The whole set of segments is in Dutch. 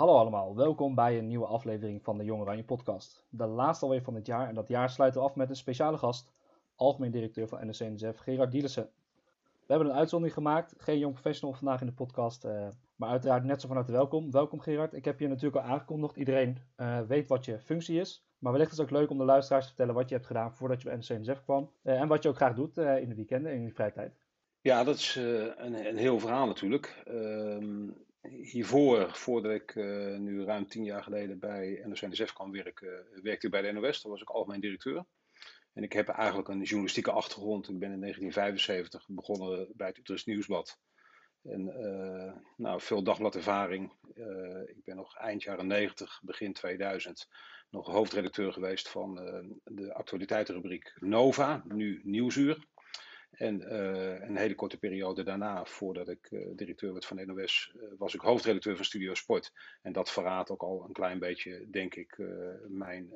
Hallo allemaal, welkom bij een nieuwe aflevering van de Jong Oranje podcast. De laatste alweer van het jaar en dat jaar sluiten we af met een speciale gast, algemeen directeur van NOC-NSF, Gerard Dielissen. We hebben een uitzondering gemaakt, geen jong professional vandaag in de podcast, uh, maar uiteraard net zo van harte welkom. Welkom Gerard, ik heb je natuurlijk al aangekondigd, iedereen uh, weet wat je functie is. Maar wellicht is het ook leuk om de luisteraars te vertellen wat je hebt gedaan voordat je bij NOC-NSF kwam. Uh, en wat je ook graag doet in de weekenden en in je vrije tijd. Ja, dat is een, een heel verhaal natuurlijk. Ehm, hiervoor, voordat ik uh, nu ruim tien jaar geleden bij NOC-NSF kwam werken, werkte ik bij de NOS. Daar was ik algemeen directeur. En ik heb eigenlijk een journalistieke achtergrond. Ik ben in 1975 begonnen bij het Utrecht Nieuwsblad. En uh, nou, veel dagbladervaring. Uh, ik ben nog eind jaren 90, begin 2000 nog hoofdredacteur geweest van de actualiteitenrubriek Nova, nu Nieuwsuur. En uh, een hele korte periode daarna, voordat ik uh, directeur werd van NOS, uh, was ik hoofdredacteur van Studio Sport. En dat verraadt ook al een klein beetje, denk ik, mijn,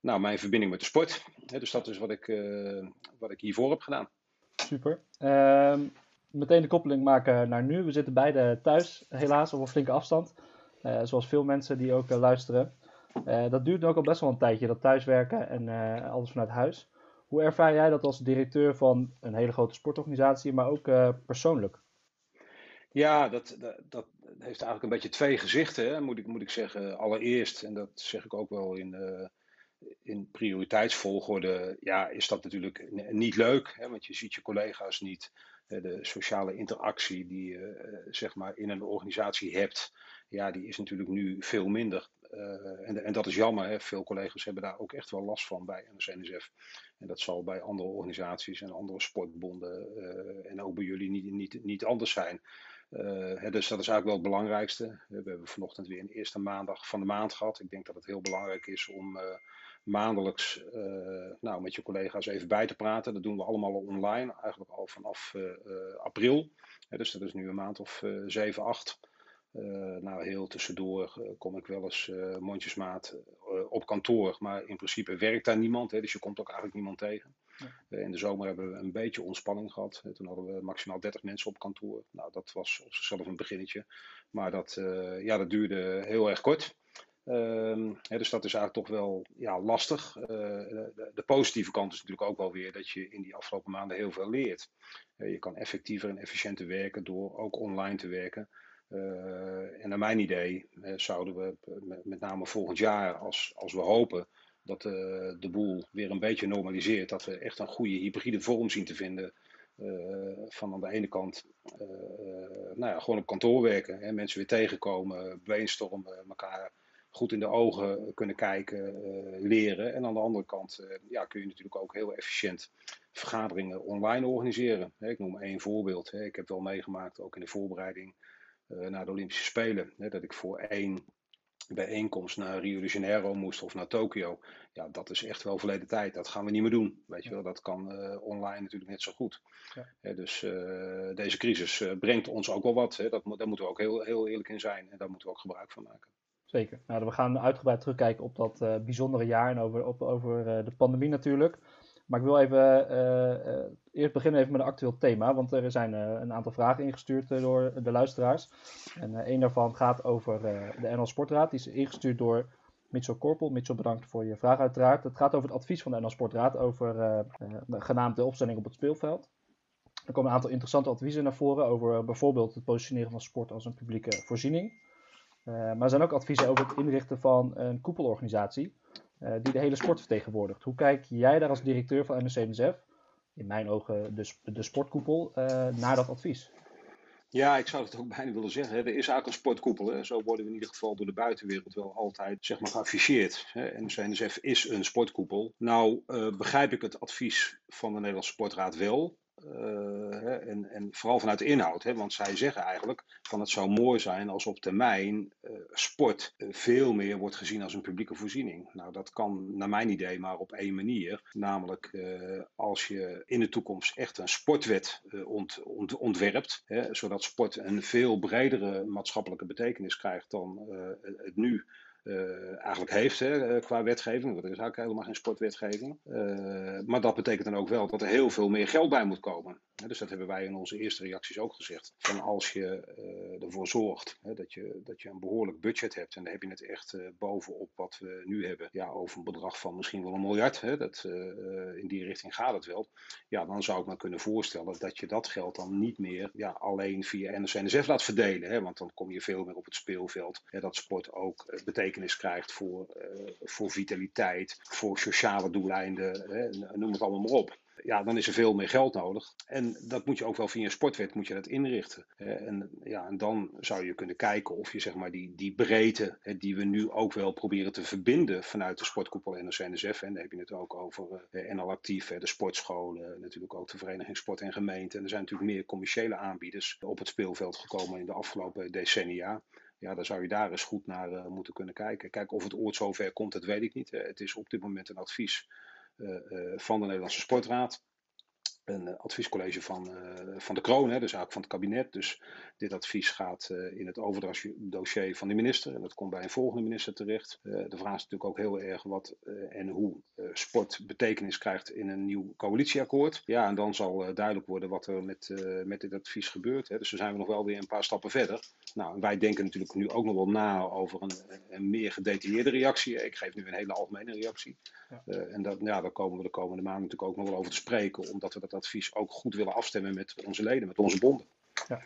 nou, mijn verbinding met de sport. dus dat is wat ik, wat ik hiervoor heb gedaan. Super. Ehm, meteen de koppeling maken naar nu. We zitten beide thuis, helaas, op een flinke afstand. zoals veel mensen die ook luisteren. dat duurt ook al best wel een tijdje, dat thuiswerken en alles vanuit huis. Hoe ervaar jij dat als directeur van een hele grote sportorganisatie, maar ook uh, persoonlijk? Ja, dat, dat, dat, heeft eigenlijk een beetje twee gezichten, hè, moet, ik, moet ik zeggen. Allereerst, en dat zeg ik ook wel in, uh, in prioriteitsvolgorde, ja, is dat natuurlijk niet leuk, hè, want je ziet je collega's niet. De sociale interactie die je uh, zeg maar in een organisatie hebt, ja, die is natuurlijk nu veel minder. Uh, en, en, dat is jammer. Hè. Veel collega's hebben daar ook echt wel last van bij NOC-NSF. En dat zal bij andere organisaties en andere sportbonden uh, en ook bij jullie niet, niet, niet anders zijn. Uh, hè, dus dat is eigenlijk wel het belangrijkste. We hebben vanochtend weer een eerste maandag van de maand gehad. Ik denk dat het heel belangrijk is om maandelijks nou, met je collega's even bij te praten. Dat doen we allemaal online, eigenlijk al vanaf april. dus dat is nu een maand of 7, 8. Uh, nou, heel tussendoor uh, kom ik wel eens uh, mondjesmaat op kantoor, maar in principe werkt daar niemand, hè, dus je komt ook eigenlijk niemand tegen. Ja. in de zomer hebben we een beetje ontspanning gehad. toen hadden we maximaal 30 mensen op kantoor. Nou, dat was op zichzelf een beginnetje, maar dat, ja, dat duurde heel erg kort. Ehm, hè, dus dat is eigenlijk toch wel ja, lastig. De, de, positieve kant is natuurlijk ook wel weer dat je in die afgelopen maanden heel veel leert. je kan effectiever en efficiënter werken door ook online te werken. Uh, en naar mijn idee uh, zouden we met, name volgend jaar, als, als we hopen dat uh, de boel weer een beetje normaliseert, dat we echt een goede hybride vorm zien te vinden. van aan de ene kant nou ja, gewoon op kantoor werken, hè, mensen weer tegenkomen, brainstormen, elkaar goed in de ogen kunnen kijken, leren. En aan de andere kant ja, kun je natuurlijk ook heel efficiënt vergaderingen online organiseren. Ik noem één voorbeeld. Ik heb wel meegemaakt, ook in de voorbereiding naar de Olympische Spelen. Hè, dat ik voor één bijeenkomst naar Rio de Janeiro moest of naar Tokio. Ja, dat is echt wel verleden tijd. Dat gaan we niet meer doen. Weet je wel, dat kan uh, online natuurlijk net zo goed. Ja. dus uh, deze crisis brengt ons ook wel wat. Hè. Dat, daar moeten we ook heel, heel eerlijk in zijn. En daar moeten we ook gebruik van maken. Zeker. Nou, we gaan uitgebreid terugkijken op dat bijzondere jaar en over, op, over de pandemie natuurlijk. Maar ik wil even uh, uh, eerst beginnen even met een actueel thema, want er zijn uh, een aantal vragen ingestuurd door de luisteraars. En een daarvan gaat over de NL Sportraad. Die is ingestuurd door Mitchell Korpel. Mitchell, bedankt voor je vraag uiteraard. Het gaat over het advies van de NL Sportraad over genaamd de opstelling op het speelveld. Er komen een aantal interessante adviezen naar voren over bijvoorbeeld het positioneren van sport als een publieke voorziening. maar er zijn ook adviezen over het inrichten van een koepelorganisatie die de hele sport vertegenwoordigt. Hoe kijk jij daar als directeur van NOC-NSF, in mijn ogen de, de sportkoepel, uh, naar dat advies? Ja, ik zou het ook bijna willen zeggen. Er is eigenlijk een sportkoepel. Zo worden we in ieder geval door de buitenwereld wel altijd zeg maar, geafficheerd. Hè. Is een sportkoepel. Nou uh, begrijp ik het advies van de Nederlandse Sportraad wel. Uh, en, en, vooral vanuit de inhoud, hè, want zij zeggen eigenlijk van het zou mooi zijn als op termijn uh, sport veel meer wordt gezien als een publieke voorziening. Nou, dat kan naar mijn idee maar op één manier, namelijk als je in de toekomst echt een sportwet ont, ont, ontwerpt, hè, zodat sport een veel bredere maatschappelijke betekenis krijgt dan het nu eigenlijk heeft hè, qua wetgeving. Want er is eigenlijk helemaal geen sportwetgeving. maar dat betekent dan ook wel dat er heel veel meer geld bij moet komen. Dus dat hebben wij in onze eerste reacties ook gezegd. Van als je ervoor zorgt hè, dat, je, dat je een behoorlijk budget hebt, en dan heb je het echt bovenop wat we nu hebben, ja, over een bedrag van misschien wel een miljard, hè, dat, in die richting gaat het wel. Ja, dan zou ik me kunnen voorstellen dat je dat geld dan niet meer ja, alleen via NOC-NSF laat verdelen. Hè, want dan kom je veel meer op het speelveld. Hè, dat sport ook eh, krijgt voor, uh, voor vitaliteit, voor sociale doeleinden, hè, noem het allemaal maar op ja, dan is er veel meer geld nodig. En dat moet je ook wel via een sportwet moet je dat inrichten. En, ja, en dan zou je kunnen kijken of je zeg maar, die, die breedte die we nu ook wel proberen te verbinden vanuit de sportkoepel NOC-NSF. En daar heb je het ook over eh, NL Actief, de sportscholen, natuurlijk ook de Vereniging Sport en Gemeente. En er zijn natuurlijk meer commerciële aanbieders op het speelveld gekomen in de afgelopen decennia ja, dan zou je daar eens goed naar uh, moeten kunnen kijken. Kijk, of het ooit zover komt, dat weet ik niet. het is op dit moment een advies eh, eh, van de Nederlandse Sportraad een adviescollege van, van de kroon, hè, dus eigenlijk van het kabinet. Dus dit advies gaat in het overdrachtsdossier van de minister en dat komt bij een volgende minister terecht. de vraag is natuurlijk ook heel erg wat en hoe sport betekenis krijgt in een nieuw coalitieakkoord. Ja, en dan zal duidelijk worden wat er met, met dit advies gebeurt. Hè. Dus dan zijn we nog wel weer een paar stappen verder. Nou, wij denken natuurlijk nu ook nog wel na over een, een meer gedetailleerde reactie. Ik geef nu een hele algemene reactie. Ja. En dat, ja, daar komen we de komende maanden natuurlijk ook nog wel over te spreken, omdat we dat advies ook goed willen afstemmen met onze leden, met onze bonden. Ja.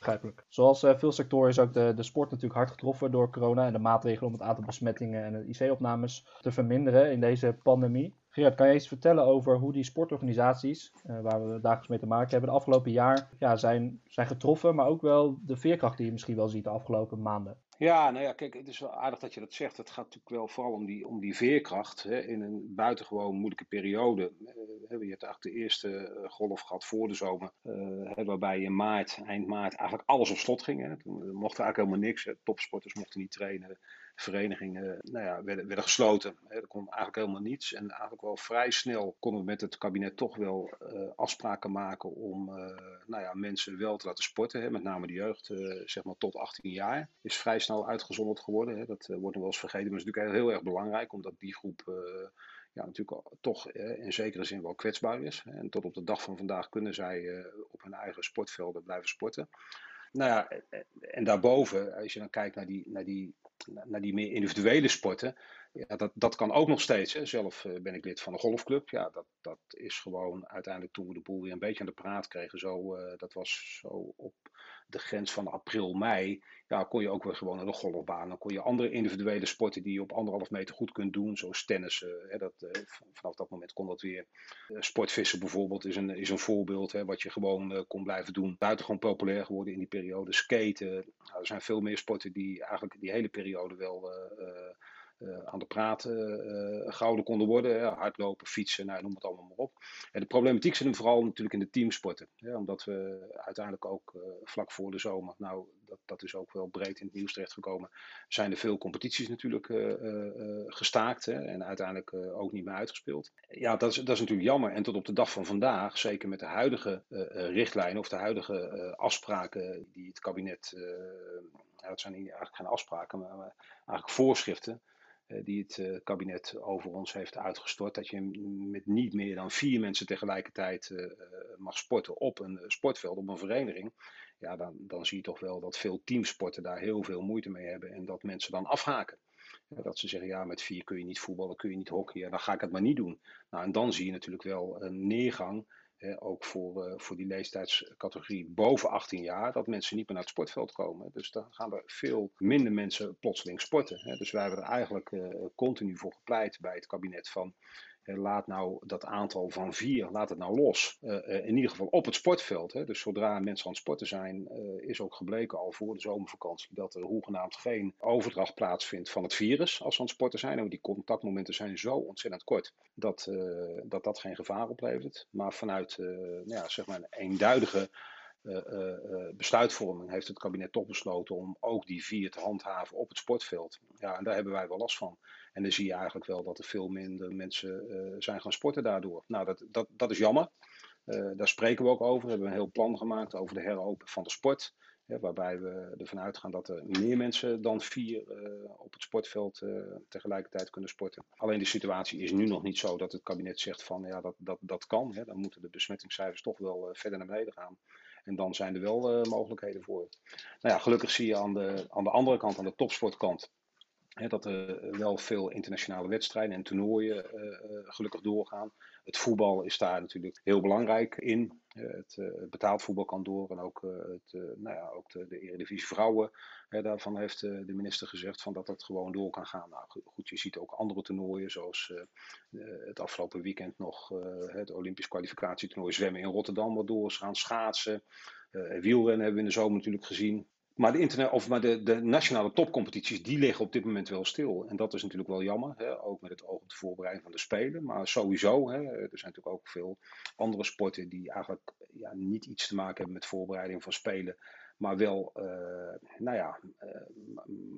Begrijpelijk. Zoals uh, veel sectoren is ook de, de sport natuurlijk hard getroffen door corona en de maatregelen om het aantal besmettingen en IC-opnames te verminderen in deze pandemie. Gerard, kan je eens vertellen over hoe die sportorganisaties, uh, waar we dagelijks mee te maken hebben, de afgelopen jaar ja, zijn, zijn getroffen, maar ook wel de veerkracht die je misschien wel ziet de afgelopen maanden? Ja, nou ja, kijk, het is wel aardig dat je dat zegt. Het gaat natuurlijk wel vooral om die, om die veerkracht hè, in een buitengewoon moeilijke periode. Uh, je hebt eigenlijk de eerste eh, golf gehad voor de zomer, uh, waarbij in maart, eind maart, eigenlijk alles op slot ging. Hè. Toen mocht eigenlijk helemaal niks. Topsporters mochten niet trainen verenigingen nou ja, werden, werden gesloten. Er kon eigenlijk helemaal niets. En eigenlijk wel vrij snel konden we met het kabinet toch wel uh, afspraken maken om uh, nou ja, mensen wel te laten sporten. Hè. Met name de jeugd, uh, zeg maar tot 18 jaar. Is vrij snel uitgezonderd geworden. Hè. Dat wordt nog wel eens vergeten, maar is natuurlijk heel erg belangrijk. Omdat die groep ja, natuurlijk toch in zekere zin wel kwetsbaar is. En tot op de dag van vandaag kunnen zij op hun eigen sportvelden blijven sporten. Nou ja, en daarboven, als je dan kijkt naar die, naar die naar die meer individuele sporten, ja, dat, dat kan ook nog steeds. Hè. Zelf eh, ben ik lid van een golfclub. Ja, dat, dat is gewoon uiteindelijk toen we de boel weer een beetje aan de praat kregen. Zo, uh, dat was zo op de grens van april, mei. Ja, kon je ook weer gewoon naar de golfbaan. Dan kon je andere individuele sporten die je op anderhalf meter goed kunt doen. Zoals tennis. Hè, dat, uh, vanaf dat moment kon dat weer. sportvissen bijvoorbeeld is een, is een voorbeeld. Hè, wat je gewoon kon blijven doen. Buitengewoon populair geworden in die periode. Skaten. Nou, er zijn veel meer sporten die eigenlijk die hele periode wel aan de praat uh, gehouden konden worden. hardlopen, fietsen, nou, noem het allemaal maar op. En de problematiek zit hem vooral natuurlijk in de teamsporten. omdat we uiteindelijk ook vlak voor de zomer, nou dat, dat is ook wel breed in het nieuws terechtgekomen, zijn er veel competities natuurlijk gestaakt hè, en uiteindelijk ook niet meer uitgespeeld. Ja, dat is, dat is natuurlijk jammer. En tot op de dag van vandaag, zeker met de huidige richtlijnen of de huidige afspraken die het kabinet, dat zijn eigenlijk geen afspraken, maar eigenlijk voorschriften eh, die het eh, kabinet over ons heeft uitgestort. Dat je met niet meer dan vier mensen tegelijkertijd eh, mag sporten op een sportveld, op een vereniging. Ja, dan, dan zie je toch wel dat veel teamsporten daar heel veel moeite mee hebben en dat mensen dan afhaken. Dat ze zeggen, ja, met vier kun je niet voetballen, kun je niet hockeyen, dan ga ik het maar niet doen. Nou, en dan zie je natuurlijk wel een neergang ook voor, uh, voor die leeftijdscategorie boven 18 jaar, dat mensen niet meer naar het sportveld komen. Dus dan gaan er veel minder mensen plotseling sporten. Dus wij hebben er eigenlijk uh, continu voor gepleit bij het kabinet van laat nou dat aantal van vier, laat het nou los. Uh, in ieder geval op het sportveld. Hè. Dus zodra mensen aan het sporten zijn, is ook gebleken al voor de zomervakantie dat er hoegenaamd geen overdracht plaatsvindt van het virus als ze aan het sporten zijn. En die contactmomenten zijn zo ontzettend kort dat dat, dat geen gevaar oplevert. Maar vanuit nou ja, zeg maar een eenduidige besluitvorming heeft het kabinet toch besloten om ook die vier te handhaven op het sportveld. Ja, en daar hebben wij wel last van. En dan zie je eigenlijk wel dat er veel minder mensen zijn gaan sporten daardoor. Nou, dat, dat, dat is jammer. Daar spreken we ook over. We hebben een heel plan gemaakt over de heropen van de sport. waarbij we ervan uitgaan dat er meer mensen dan vier op het sportveld tegelijkertijd kunnen sporten. Alleen de situatie is nu nog niet zo dat het kabinet zegt van ja, dat, dat, dat kan. Hè. Dan moeten de besmettingscijfers toch wel verder naar beneden gaan. En dan zijn er wel mogelijkheden voor. Nou ja, gelukkig zie je aan de, aan de andere kant, aan de topsportkant, dat er wel veel internationale wedstrijden en toernooien gelukkig doorgaan. Het voetbal is daar natuurlijk heel belangrijk in. het betaald voetbal kan door en ook, het, nou ja, ook de, de Eredivisie Vrouwen. daarvan heeft de minister gezegd van dat het gewoon door kan gaan. Nou goed, je ziet ook andere toernooien zoals het afgelopen weekend nog het Olympisch kwalificatietoernooi zwemmen in Rotterdam wat door is gaan. Schaatsen, wielrennen hebben we in de zomer natuurlijk gezien. Maar, de, internet, of maar de, de, nationale topcompetities, die liggen op dit moment wel stil. En dat is natuurlijk wel jammer, hè? ook met het oog op de voorbereiding van de Spelen. Maar sowieso, hè, er zijn natuurlijk ook veel andere sporten die eigenlijk ja, niet iets te maken hebben met voorbereiding van Spelen. Maar wel, uh, nou ja, uh,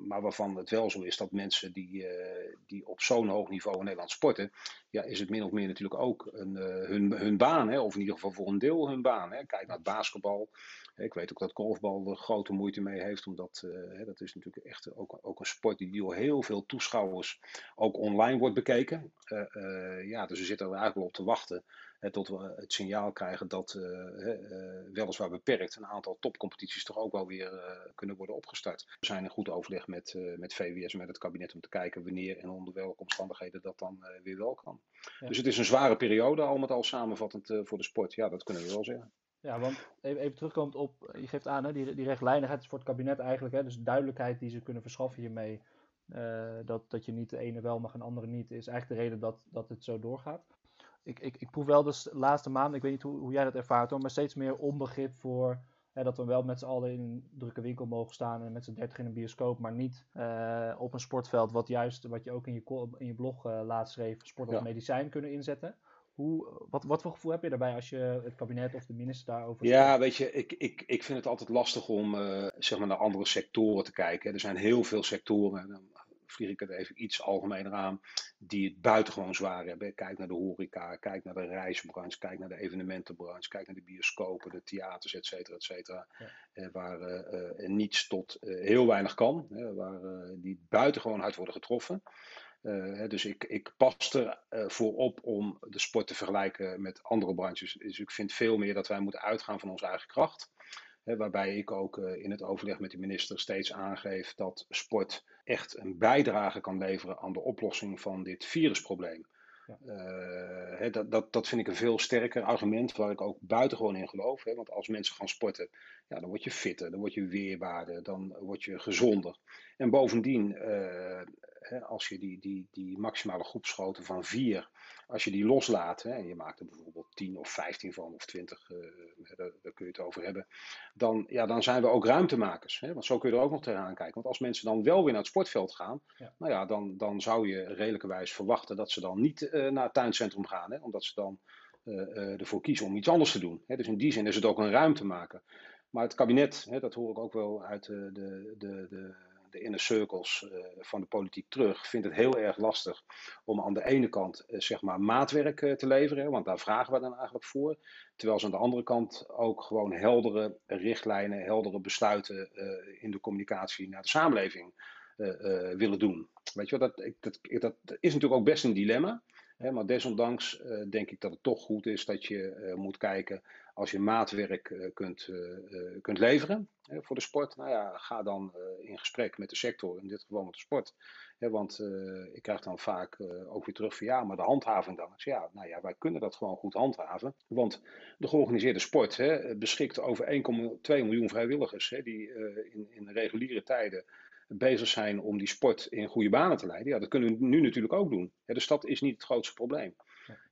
maar waarvan het wel zo is dat mensen die, uh, die op zo'n hoog niveau in Nederland sporten, ja, is het min of meer natuurlijk ook een, hun, hun baan, hè? of in ieder geval voor een deel hun baan. Hè? Kijk naar het basketbal. Ik weet ook dat golfbal er grote moeite mee heeft, omdat dat is natuurlijk echt ook, ook een sport die door heel veel toeschouwers ook online wordt bekeken. Ja, dus we zitten er eigenlijk wel op te wachten tot we het signaal krijgen dat weliswaar beperkt een aantal topcompetities toch ook wel weer kunnen worden opgestart. We zijn in goed overleg met, met VWS en met het kabinet om te kijken wanneer en onder welke omstandigheden dat dan weer wel kan. Ja. Dus het is een zware periode, al met al samenvattend voor de sport. Ja, dat kunnen we wel zeggen. Ja, want even, even terugkomt op, je geeft aan, hè, die, die rechtlijnigheid is voor het kabinet eigenlijk, hè, dus duidelijkheid die ze kunnen verschaffen hiermee, uh, dat, dat je niet de ene wel mag en de andere niet, is eigenlijk de reden dat, dat het zo doorgaat. Ik, ik, ik proef wel dus de laatste maanden, ik weet niet hoe, hoe jij dat ervaart hoor, maar steeds meer onbegrip voor hè, dat we wel met z'n allen in een drukke winkel mogen staan en met z'n dertig in een bioscoop, maar niet uh, op een sportveld, wat juist, wat je ook in je, in je blog uh, laatst schreef, sport als ja. medicijn kunnen inzetten. Hoe, wat, wat voor gevoel heb je daarbij als je het kabinet of de minister daarover Ja, weet je, ik, ik, ik vind het altijd lastig om uh, zeg maar naar andere sectoren te kijken. Er zijn heel veel sectoren, dan vlieg ik het even iets algemener aan, die het buitengewoon zwaar hebben. Kijk naar de horeca, kijk naar de reisbranche, kijk naar de evenementenbranche, kijk naar de bioscopen, de theaters, et cetera, et cetera. Ja. Uh, waar uh, niets tot heel weinig kan, waar die buitengewoon hard worden getroffen. Uh, dus ik, ik pas er uh, voor op om de sport te vergelijken met andere branches. Dus ik vind veel meer dat wij moeten uitgaan van onze eigen kracht. Waarbij ik ook uh, in het overleg met de minister steeds aangeef dat sport echt een bijdrage kan leveren aan de oplossing van dit virusprobleem. Ja. Hè, dat, dat, dat vind ik een veel sterker argument waar ik ook buitengewoon in geloof. Want als mensen gaan sporten, ja, dan word je fitter, dan word je weerbaarder, dan word je gezonder. En bovendien als je die, die, die maximale groepsgrootte van vier, als je die loslaat, hè, en je maakt er bijvoorbeeld 10 of 15 van of 20, uh, daar, daar, kun je het over hebben, dan, ja, dan zijn we ook ruimtemakers. Hè, want zo kun je er ook nog tegenaan kijken. Want als mensen dan wel weer naar het sportveld gaan, ja. nou ja, dan, dan zou je redelijkerwijs verwachten dat ze dan niet uh, naar het tuincentrum gaan, hè, omdat ze dan uh, ervoor kiezen om iets anders te doen. Hè. Dus in die zin is het ook een ruimtemaker. Maar het kabinet, hè, dat hoor ik ook wel uit de, de, de, de de inner circles uh, van de politiek terug, vindt het heel erg lastig om aan de ene kant uh, zeg maar maatwerk uh, te leveren, want daar vragen we dan eigenlijk voor. Terwijl ze aan de andere kant ook gewoon heldere richtlijnen, heldere besluiten in de communicatie naar de samenleving willen doen. Weet je wel, dat, dat, dat is natuurlijk ook best een dilemma. Maar desondanks denk ik dat het toch goed is dat je moet kijken als je maatwerk uh, kunt, kunt leveren voor de sport. Nou ja, ga dan in gesprek met de sector, in dit geval met de sport. want ik krijg dan vaak ook weer terug van ja, maar de handhaving dan. Dus ja, nou ja, wij kunnen dat gewoon goed handhaven. Want de georganiseerde sport hè, beschikt over 1,2 miljoen vrijwilligers hè, die in, in reguliere tijden bezig zijn om die sport in goede banen te leiden. Ja, dat kunnen we nu natuurlijk ook doen. Ja, dus dat is niet het grootste probleem.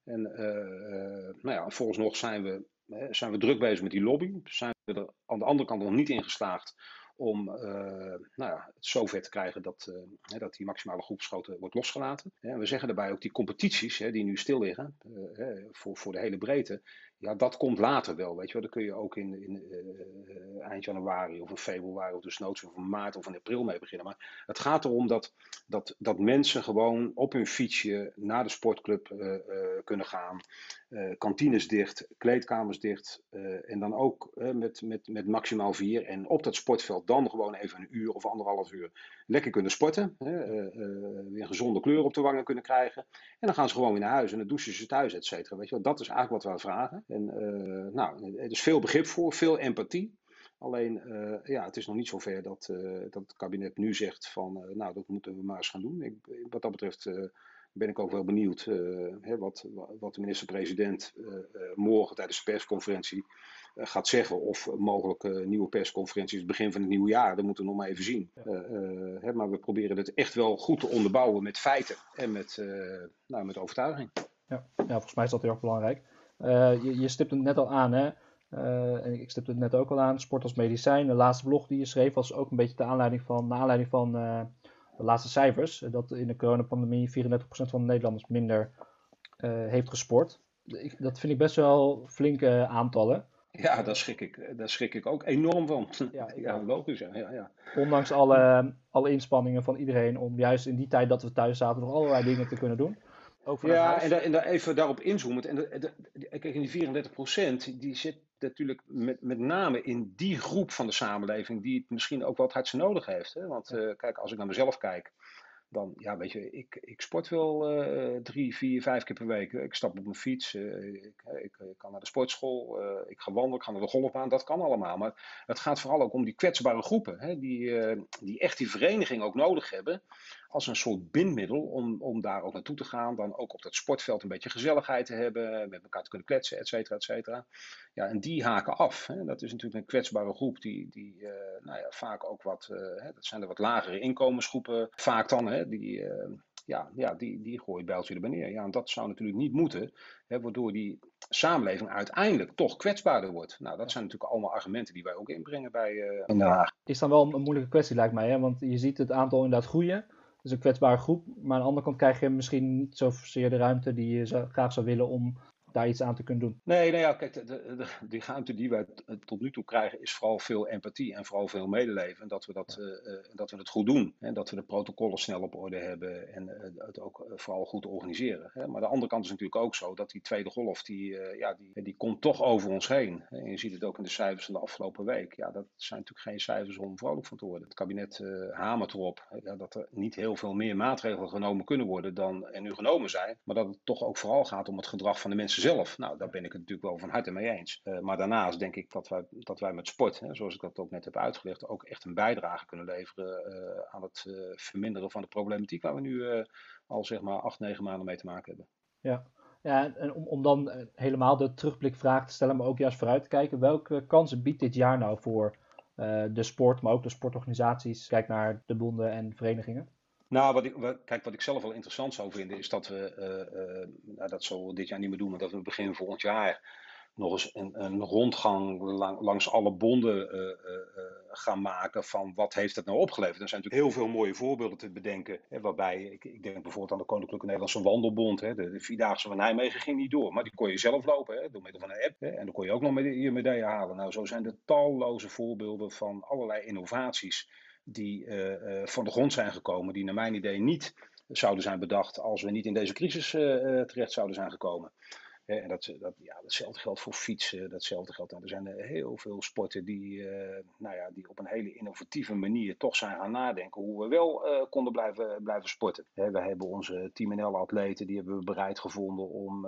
En uh, nou ja, volgens nog zijn we, zijn we druk bezig met die lobby. Zijn we er aan de andere kant nog niet in geslaagd om uh, nou ja, het zover te krijgen dat, uh, dat die maximale groepsgrootte wordt losgelaten. En we zeggen daarbij ook die competities hè, die nu stil liggen uh, voor, voor de hele breedte. Ja, dat komt later wel, weet je wel. Dan kun je ook in, in uh, eind januari of in februari of dus of in maart of in april mee beginnen. Maar het gaat erom dat, dat, dat mensen gewoon op hun fietsje naar de sportclub uh, uh, kunnen gaan. kantines dicht, kleedkamers dicht. en dan ook met, met, met maximaal vier. En op dat sportveld dan gewoon even een uur of anderhalf uur lekker kunnen sporten. Weer gezonde kleur op de wangen kunnen krijgen. En dan gaan ze gewoon weer naar huis en dan douchen ze thuis, et cetera. Weet je wel, dat is eigenlijk wat we vragen. En nou, er is veel begrip voor, veel empathie. Alleen, ja, het is nog niet zover dat, dat het kabinet nu zegt van, nou, dat moeten we maar eens gaan doen. Ik, wat dat betreft ben ik ook wel benieuwd hè, wat, wat de minister-president morgen tijdens de persconferentie eh, gaat zeggen. Of mogelijk nieuwe persconferenties het begin van het nieuwe jaar. Dat moeten we nog maar even zien. Eh, hè, maar we proberen het echt wel goed te onderbouwen met feiten en met, nou, met overtuiging. Ja. ja, volgens mij is dat heel erg belangrijk. Je, je stipt het net al aan, hè? en ik stipte het net ook al aan, sport als medicijn. De laatste blog die je schreef was ook een beetje de aanleiding van, naar aanleiding van de laatste cijfers. Dat in de coronapandemie 34% van de Nederlanders minder heeft gesport. dat vind ik best wel flinke aantallen. Ja, daar schrik ik, daar schrik ik ook enorm van. Ja, ja logisch. Ja, ja, Ondanks alle, alle inspanningen van iedereen om juist in die tijd dat we thuis zaten nog allerlei dingen te kunnen doen. Ja, en, daar, en daar even daarop inzoomen. En de, kijk, in die 34 procent, die zit natuurlijk met, met name in die groep van de samenleving die het misschien ook wat hardst nodig heeft. Hè? Want uh, kijk, als ik naar mezelf kijk, dan, ja, weet je, ik, ik sport wel uh, drie, vier, vijf keer per week. Ik stap op mijn fiets, uh, ik, ik, ik, kan naar de sportschool, uh, ik ga wandelen, ik ga naar de golfbaan, dat kan allemaal. Maar het gaat vooral ook om die kwetsbare groepen, hè, die, die echt die vereniging ook nodig hebben als een soort bindmiddel om, om daar ook naartoe te gaan. Dan ook op dat sportveld een beetje gezelligheid te hebben, met elkaar te kunnen kletsen, et cetera, et cetera. Ja, en die haken af. Hè. Dat is natuurlijk een kwetsbare groep die, die uh, nou ja, vaak ook wat, uh, hè, dat zijn de wat lagere inkomensgroepen vaak dan, hè, die... Uh, ja, ja, die, die gooit bijltje erbij neer. Ja, en dat zou natuurlijk niet moeten, hè, waardoor die samenleving uiteindelijk toch kwetsbaarder wordt. Nou, dat zijn natuurlijk allemaal argumenten die wij ook inbrengen bij uh, Den Haag. Is dan wel een moeilijke kwestie, lijkt mij, hè? want je ziet het aantal inderdaad groeien is een kwetsbare groep. Maar aan de andere kant krijg je misschien niet zozeer de ruimte die je graag zou willen om daar iets aan te kunnen doen. Nee, nee ja, kijk, de, de, die ruimte die wij tot nu toe krijgen is vooral veel empathie en vooral veel medeleven. En dat we dat, uh, dat we het goed doen. En dat we de protocollen snel op orde hebben en uh, het ook vooral goed organiseren. Hè. Maar de andere kant is natuurlijk ook zo dat die tweede golf, die, ja, die, die komt toch over ons heen. En je ziet het ook in de cijfers van de afgelopen week. Ja, dat zijn natuurlijk geen cijfers om vrolijk van te worden. Het kabinet hamert erop ja, dat er niet heel veel meer maatregelen genomen kunnen worden dan er nu genomen zijn. Maar dat het toch ook vooral gaat om het gedrag van de mensen zelf. Nou, daar ben ik het natuurlijk wel van harte mee eens. Uh, maar daarnaast denk ik dat wij, dat wij met sport, hè, zoals ik dat ook net heb uitgelegd, ook echt een bijdrage kunnen leveren uh, aan het uh, verminderen van de problematiek waar we nu al zeg maar acht, negen maanden mee te maken hebben. Ja, ja en om, om dan helemaal de terugblikvraag te stellen, maar ook juist vooruit te kijken, welke kansen biedt dit jaar nou voor de sport, maar ook de sportorganisaties? Kijk naar de bonden en verenigingen. Nou, wat ik, kijk, wat ik zelf wel interessant zou vinden, is dat we, uh, uh, nou, dat zullen we dit jaar niet meer doen, maar dat we begin volgend jaar nog eens een, een rondgang lang, langs alle bonden uh, gaan maken van wat heeft het nou opgeleverd. Er zijn natuurlijk heel veel mooie voorbeelden te bedenken, hè, waarbij, ik, ik, denk bijvoorbeeld aan de Koninklijke Nederlandse Wandelbond, hè, de, de, Vierdaagse van Nijmegen ging niet door, maar die kon je zelf lopen, hè, door middel van een app, hè, en dan kon je ook nog je medaille halen. Nou, zo zijn er talloze voorbeelden van allerlei innovaties die uh, van de grond zijn gekomen, die naar mijn idee niet zouden zijn bedacht als we niet in deze crisis uh, terecht zouden zijn gekomen. en dat, dat, ja, datzelfde geldt voor fietsen, datzelfde geldt. Nou, er zijn heel veel sporten die, nou ja, die op een hele innovatieve manier toch zijn gaan nadenken hoe we wel konden blijven, blijven sporten. Hè, we hebben onze Team NL-atleten, die hebben we bereid gevonden om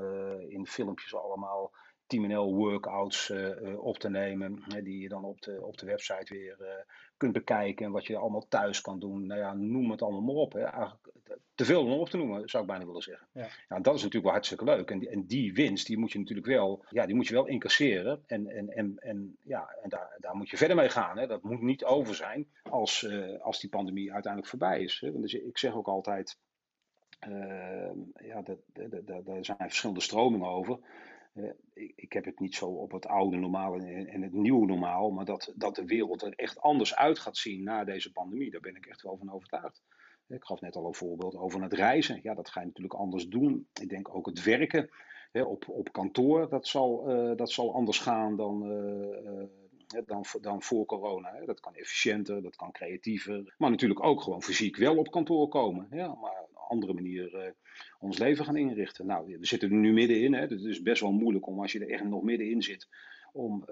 in filmpjes allemaal Team NL workouts uh, op te nemen. Die je dan op de, op de website weer uh, kunt bekijken. En wat je allemaal thuis kan doen. Nou ja, noem het allemaal maar op. Hè. Eigenlijk, te veel om op te noemen, zou ik bijna willen zeggen. Ja. dat is natuurlijk wel hartstikke leuk. En die, en die winst, die moet je natuurlijk wel, ja, die moet je wel incasseren. En, en, en, en, ja, en daar, daar moet je verder mee gaan. Hè. Dat moet niet over zijn als, uh, als die pandemie uiteindelijk voorbij is. Hè. Want dus ik zeg ook altijd, ja, daar zijn verschillende stromingen over. Ik, heb het niet zo op het oude normaal en, het nieuwe normaal, maar dat, dat de wereld er echt anders uit gaat zien na deze pandemie, daar ben ik echt wel van overtuigd. Ik gaf net al een voorbeeld over het reizen. Ja, dat ga je natuurlijk anders doen. Ik denk ook het werken op, op kantoor, dat zal, uh, dat zal anders gaan dan, uh, dan, dan voor corona. Dat kan efficiënter, dat kan creatiever. Maar natuurlijk ook gewoon fysiek wel op kantoor komen. Ja, maar andere manier uh, ons leven gaan inrichten. Nou, we zitten nu middenin. Hè, dus het is best wel moeilijk om als je er echt nog middenin zit, om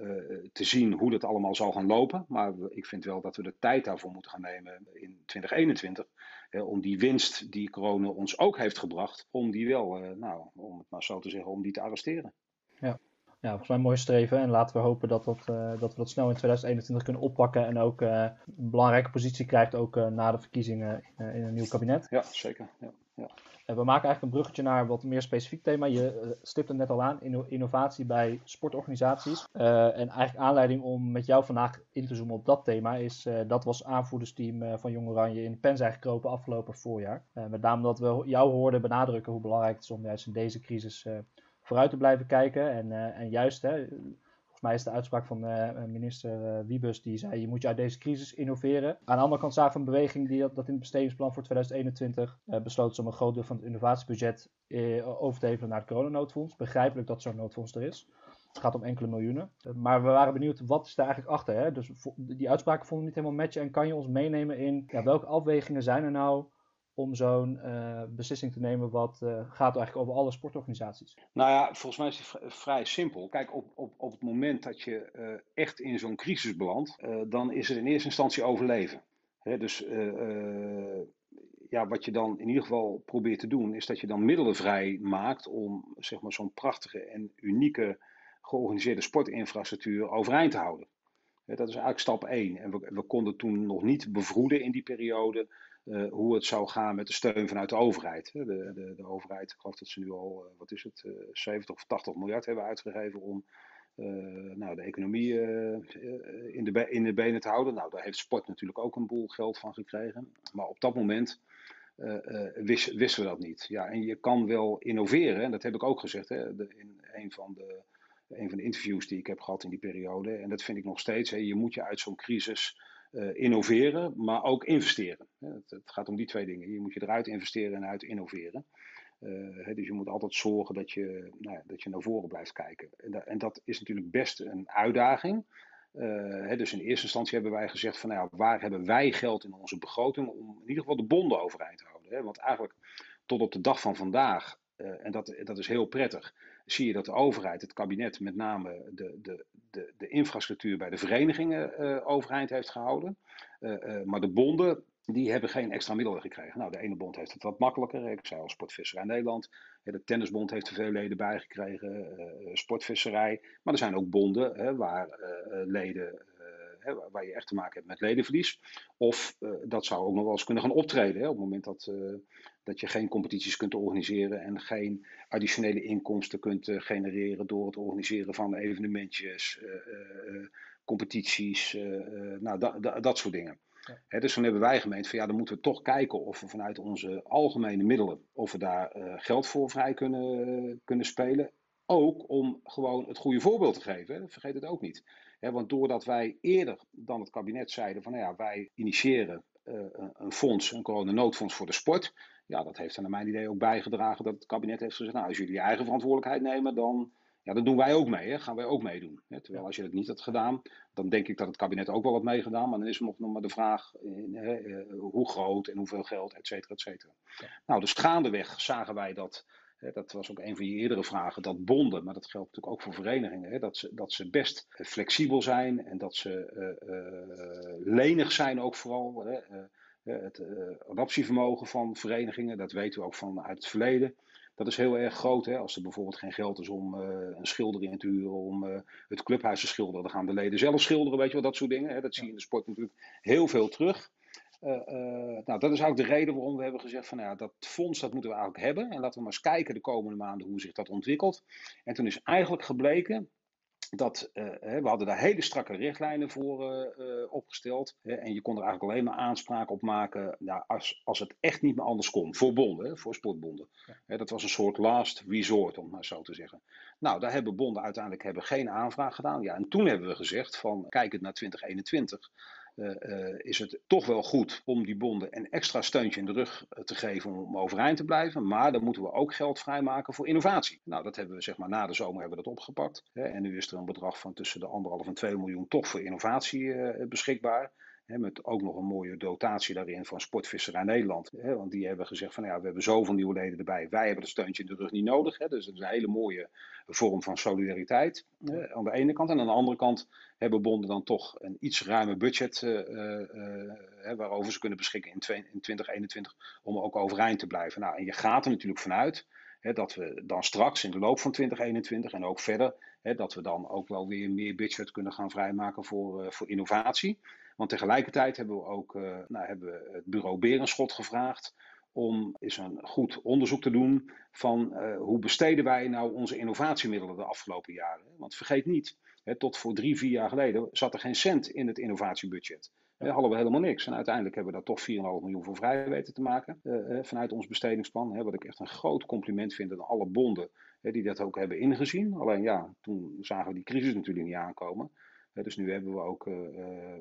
te zien hoe dat allemaal zal gaan lopen. Maar ik vind wel dat we de tijd daarvoor moeten gaan nemen in 2021. om die winst die corona ons ook heeft gebracht, om die wel, nou, om het maar zo te zeggen, om die te arresteren. Ja ja, volgens mij mooi streven. En laten we hopen dat, dat, uh, dat we dat snel in 2021 kunnen oppakken. En ook uh, een belangrijke positie krijgt ook uh, na de verkiezingen in, in, een nieuw kabinet. Ja, zeker. Ja, ja. we maken eigenlijk een bruggetje naar wat meer specifiek thema. Je stipt het net al aan, innovatie bij sportorganisaties. en eigenlijk aanleiding om met jou vandaag in te zoomen op dat thema is... dat was aanvoerdersteam van Jong Oranje in de pen zijn gekropen afgelopen voorjaar. met name dat we jou hoorden benadrukken hoe belangrijk het is om juist in deze crisis vooruit te blijven kijken. En, uh, en juist, hè, volgens mij is de uitspraak van uh, minister uh, Wiebus, die zei, je moet je uit deze crisis innoveren. Aan de andere kant zagen we een beweging die dat, dat in het bestedingsplan voor 2021 besloot om een groot deel van het innovatiebudget over te hevelen naar het coronanoodfonds. Begrijpelijk dat zo'n noodfonds er is. Het gaat om enkele miljoenen. Maar we waren benieuwd, wat is daar eigenlijk achter? Hè? Dus die uitspraken vonden we niet helemaal matchen. En kan je ons meenemen in ja, welke afwegingen zijn er nou om zo'n uh, beslissing te nemen wat uh, gaat eigenlijk over alle sportorganisaties? Nou ja, volgens mij is het vrij simpel. Kijk, op, op, op het moment dat je uh, echt in zo'n crisis belandt, dan is het in eerste instantie overleven. Hè, dus ja, wat je dan in ieder geval probeert te doen, is dat je dan middelen vrij maakt om zeg maar, zo'n prachtige en unieke georganiseerde sportinfrastructuur overeind te houden. Dat is eigenlijk stap 1. En we, we konden toen nog niet bevroeden in die periode uh, hoe het zou gaan met de steun vanuit de overheid. De, de, de overheid, ik geloof dat ze nu al, uh, wat is het, uh, 70 of 80 miljard hebben uitgegeven om nou, de economie in, de in de benen te houden. Nou, daar heeft sport natuurlijk ook een boel geld van gekregen. Maar op dat moment wist, wisten we dat niet. Ja, en je kan wel innoveren, en dat heb ik ook gezegd hè, in een van de van de interviews die ik heb gehad in die periode. En dat vind ik nog steeds. Hè, je moet je uit zo'n crisis innoveren, maar ook investeren. Het, het, gaat om die twee dingen. Je moet je eruit investeren en uit innoveren. Uh, dus je moet altijd zorgen dat je, nou ja, dat je naar voren blijft kijken. En, da en dat is natuurlijk best een uitdaging. Uh, dus in eerste instantie hebben wij gezegd van nou ja, waar hebben wij geld in onze begroting om in ieder geval de bonden overeind te houden. Hè? Want eigenlijk tot op de dag van vandaag, en dat, dat is heel prettig, zie je dat de overheid, het kabinet, met name de, de, de, de infrastructuur bij de verenigingen uh, overeind heeft gehouden. Uh, uh, maar de bonden, die hebben geen extra middelen gekregen. Nou, de ene bond heeft het wat makkelijker. Ik zei al Sportvisserij Nederland. De Tennisbond heeft er veel leden bij gekregen. sportvisserij. Maar er zijn ook bonden hè, waar leden hè, waar je echt te maken hebt met ledenverlies. Of uh, dat zou ook nog wel eens kunnen gaan optreden. Hè, op het moment dat, uh, dat je geen competities kunt organiseren en geen additionele inkomsten kunt uh, genereren door het organiseren van evenementjes, competities, nou, da, da, dat soort dingen. Ja. He, dus dan hebben wij gemeend van ja, dan moeten we toch kijken of we vanuit onze algemene middelen, of we daar geld voor vrij kunnen, kunnen spelen. Ook om gewoon het goede voorbeeld te geven. Hè. Vergeet het ook niet want doordat wij eerder dan het kabinet zeiden van nou ja, wij initiëren uh, een fonds, een coronanoodfonds voor de sport. Ja, dat heeft er naar mijn idee ook bijgedragen dat het kabinet heeft gezegd, nou als jullie je eigen verantwoordelijkheid nemen, dan, ja, dan doen wij ook mee, hè, gaan wij ook meedoen. Hè. Terwijl als je dat niet had gedaan, dan denk ik dat het kabinet ook wel had meegedaan, maar dan is er nog, nog maar de vraag hè, uh, hoe groot en hoeveel geld, et cetera, et cetera. Ja. Nou, dus gaandeweg zagen wij dat dat was ook een van je eerdere vragen, dat bonden, maar dat geldt natuurlijk ook voor verenigingen, dat, ze, dat ze best flexibel zijn en dat ze uh, lenig zijn ook vooral. het adaptievermogen van verenigingen, dat weten we ook van uit het verleden. Dat is heel erg groot. Hè? Als er bijvoorbeeld geen geld is om een schilder in te huren, om het clubhuis te schilderen, dan gaan de leden zelf schilderen, weet je wel, dat soort dingen. Hè? Dat zie je in de sport natuurlijk heel veel terug. Uh, uh, nou, dat is ook de reden waarom we hebben gezegd van nou ja, dat fonds dat moeten we eigenlijk hebben. En laten we maar eens kijken de komende maanden hoe zich dat ontwikkelt. En toen is eigenlijk gebleken dat uh, we hadden daar hele strakke richtlijnen voor opgesteld. en je kon er eigenlijk alleen maar aanspraak op maken nou, als, als het echt niet meer anders kon. Voor bonden, voor sportbonden. Ja. dat was een soort last resort, om maar zo te zeggen. Nou, daar hebben bonden uiteindelijk hebben geen aanvraag gedaan. Ja, en toen hebben we gezegd van kijk het naar 2021 uh, is het toch wel goed om die bonden een extra steuntje in de rug eh, te geven om overeind te blijven. Maar dan moeten we ook geld vrijmaken voor innovatie. Nou, dat hebben we zeg maar na de zomer hebben we dat opgepakt. Hè, en nu is er een bedrag van tussen de anderhalf en 2 miljoen toch voor innovatie uh, met ook nog een mooie dotatie daarin van Sportvisserij Nederland. want die hebben gezegd van ja, we hebben zoveel nieuwe leden erbij. Wij hebben het steuntje in de rug niet nodig. dus dat is een hele mooie vorm van solidariteit aan de ene kant. En aan de andere kant hebben bonden dan toch een iets ruimer budget waarover ze kunnen beschikken in, 2021 om ook overeind te blijven. Nou, en je gaat er natuurlijk vanuit dat we dan straks in de loop van 2021 en ook verder, dat we dan ook wel weer meer budget kunnen gaan vrijmaken voor, uh, voor innovatie. Want tegelijkertijd hebben we ook uh, nou, hebben het bureau Berenschot gevraagd om eens een goed onderzoek te doen van uh, hoe besteden wij nou onze innovatiemiddelen de afgelopen jaren. Want vergeet niet, hè, tot voor drie, vier jaar geleden zat er geen cent in het innovatiebudget. Hè, hadden we helemaal niks. En uiteindelijk hebben we daar toch 4,5 miljoen voor vrij weten te maken uh, vanuit ons bestedingsplan. Hè, wat ik echt een groot compliment vind aan alle bonden die dat ook hebben ingezien. Alleen ja, toen zagen we die crisis natuurlijk niet aankomen. Dus nu hebben we ook uh,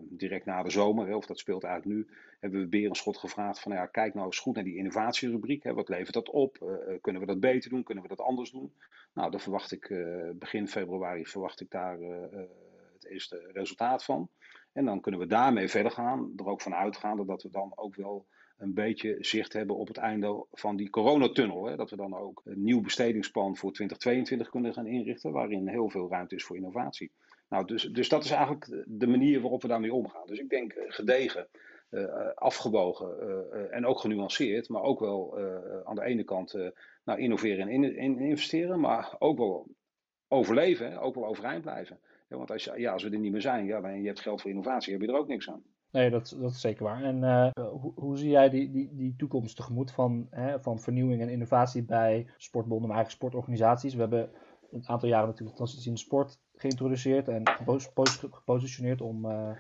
direct na de zomer, of dat speelt eigenlijk nu, hebben we Berenschot gevraagd van ja, kijk nou eens goed naar die innovatierubriek. Wat levert dat op? Uh, kunnen we dat beter doen? Kunnen we dat anders doen? Nou, dan verwacht ik begin februari verwacht ik daar het eerste resultaat van. En dan kunnen we daarmee verder gaan. Er ook van uitgaande dat we dan ook wel een beetje zicht hebben op het einde van die coronatunnel. Hè? Dat we dan ook een nieuw bestedingsplan voor 2022 kunnen gaan inrichten, waarin heel veel ruimte is voor innovatie. Nou, dus, dus dat is eigenlijk de manier waarop we daarmee omgaan. Dus ik denk eh, gedegen, uh, afgewogen uh, en ook genuanceerd, maar ook wel aan de ene kant innoveren en in, investeren, maar ook wel overleven, ook wel overeind blijven. Ja, want als, ja, als we er niet meer zijn ja, en je hebt geld voor innovatie, heb je er ook niks aan. Nee, dat, dat is zeker waar. En hoe, hoe, zie jij die, die, die toekomst tegemoet van, hè, van vernieuwing en innovatie bij sportbonden, maar eigenlijk sportorganisaties? We hebben een aantal jaren natuurlijk transitie in de sport geïntroduceerd en gepositioneerd om. Uh,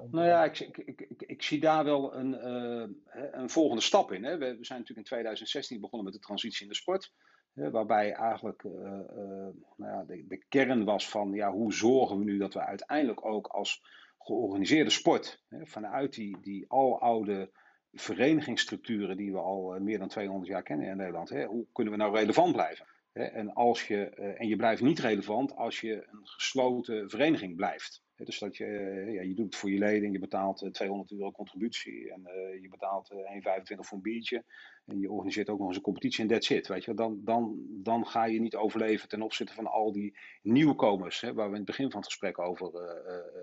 om nou ja, ik, ik, ik, ik, zie daar wel een, uh, een volgende stap in. Hè. We, zijn natuurlijk in 2016 begonnen met de transitie in de sport. waarbij eigenlijk nou ja, de, de, kern was van ja, hoe zorgen we nu dat we uiteindelijk ook als georganiseerde sport, hè, vanuit die, die aloude verenigingsstructuren die we al meer dan 200 jaar kennen in Nederland, hè, hoe kunnen we nou relevant blijven? En, als je, eh, en je blijft niet relevant als je een gesloten vereniging blijft. Dus dat je, eh, ja, je doet het voor je leden, je betaalt 200 eh, euro contributie en je betaalt 1,25 voor een biertje. En je organiseert ook nog eens een competitie en that's it. Weet je, dan, dan, dan ga je niet overleven ten opzichte van al die nieuwkomers, waar we in het begin van het gesprek over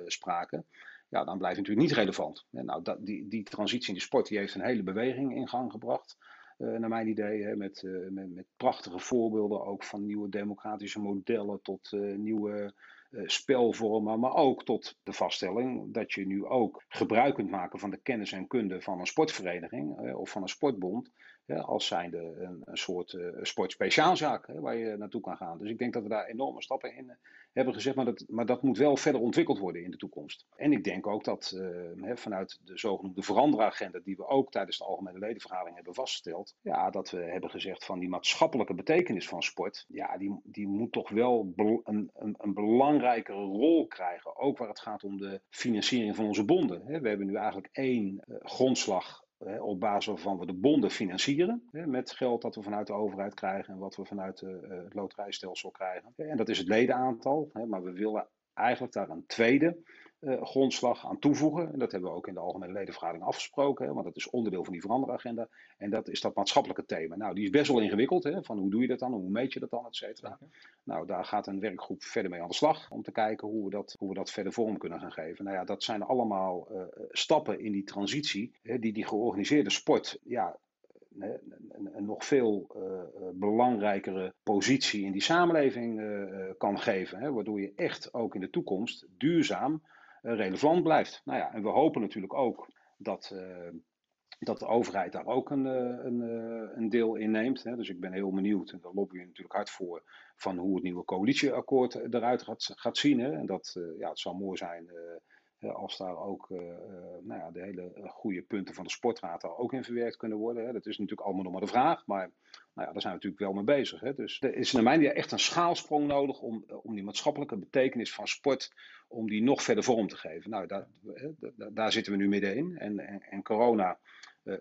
spraken. Ja, dan blijf je natuurlijk niet relevant. En nou, dat, die, die transitie in de sport die heeft een hele beweging in gang gebracht. Uh, naar mijn idee, hè, met, uh, met, met, prachtige voorbeelden ook van nieuwe democratische modellen tot uh, nieuwe spelvormen, maar ook tot de vaststelling dat je nu ook gebruik kunt maken van de kennis en kunde van een sportvereniging of van een sportbond als zijnde een, een soort uh, sportspeciaalzaak hè, waar je naartoe kan gaan. Dus ik denk dat we daar enorme stappen in uh, hebben gezet, maar dat, maar dat moet wel verder ontwikkeld worden in de toekomst. En ik denk ook dat uh, hè, vanuit de zogenoemde veranderagenda, die we ook tijdens de algemene ledenvergadering hebben vastgesteld, ja, dat we hebben gezegd van die maatschappelijke betekenis van sport, ja, die, die moet toch wel een, een, een belangrijkere rol krijgen. Ook waar het gaat om de financiering van onze bonden. Hè. We hebben nu eigenlijk één grondslag op basis waarvan we de bonden financieren. met geld dat we vanuit de overheid krijgen en wat we vanuit eh, het loterijstelsel krijgen. En dat is het ledenaantal. Maar we willen eigenlijk daar een tweede uh, grondslag aan toevoegen. En dat hebben we ook in de algemene ledenvergadering afgesproken, hè, want dat is onderdeel van die veranderagenda. En dat is dat maatschappelijke thema. Nou, die is best wel ingewikkeld, hè, van hoe doe je dat dan, hoe meet je dat dan, et cetera. Nou, daar gaat een werkgroep verder mee aan de slag om te kijken hoe we dat, hoe we dat verder vorm kunnen gaan geven. Nou ja, dat zijn allemaal uh, stappen in die transitie, hè, die die georganiseerde sport, ja, een, een, nog veel uh, belangrijkere positie in die samenleving uh, kan geven. Hè, waardoor je echt ook in de toekomst duurzaam eh, relevant blijft. Nou ja, en we hopen natuurlijk ook dat, eh, dat de overheid daar ook een, eh, een, een deel in neemt. Dus ik ben heel benieuwd, en daar lobbyen we natuurlijk hard voor, van hoe het nieuwe coalitieakkoord eruit gaat, gaat zien. En dat ja, het zou mooi zijn als daar ook nou ja, de hele goede punten van de sportraad ook in verwerkt kunnen worden. Hè. Dat is natuurlijk allemaal nog maar de vraag, maar nou ja, daar zijn we natuurlijk wel mee bezig. Hè. Dus er is naar mijn idee echt een schaalsprong nodig om, om die maatschappelijke betekenis van sport om die nog verder vorm te geven. Nou, daar, daar zitten we nu middenin. En, en, en corona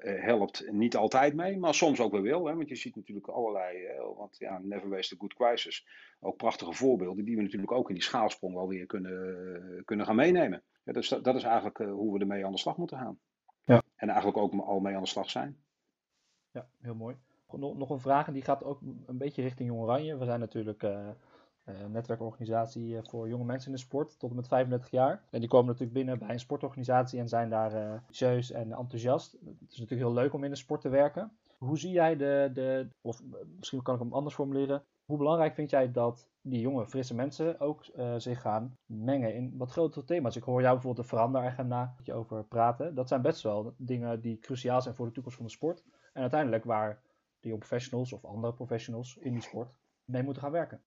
helpt niet altijd mee, maar soms ook wel wel. Hè, want je ziet natuurlijk allerlei, uh, want ja, never waste a good crisis. Ook prachtige voorbeelden die we natuurlijk ook in die schaalsprong wel weer kunnen, kunnen gaan meenemen. Dus dat, dat is eigenlijk hoe we ermee aan de slag moeten gaan. Ja. En eigenlijk ook al mee aan de slag zijn. Ja, heel mooi. Nog, nog een vraag en die gaat ook een beetje richting Jong Oranje. We zijn natuurlijk uh, netwerkorganisatie eh, voor jonge mensen in de sport tot en met 35 jaar. En die komen natuurlijk binnen bij een sportorganisatie en zijn daar uh, en enthousiast. Het is natuurlijk heel leuk om in de sport te werken. Hoe zie jij de, de, of misschien kan ik hem anders formuleren, hoe belangrijk vind jij dat die jonge, frisse mensen ook uh, zich gaan mengen in wat grotere thema's? Ik hoor jou bijvoorbeeld de veranderagenda over praten. Dat zijn best wel dingen die cruciaal zijn voor de toekomst van de sport. En uiteindelijk waar de professionals of andere professionals in die sport mee moeten gaan werken.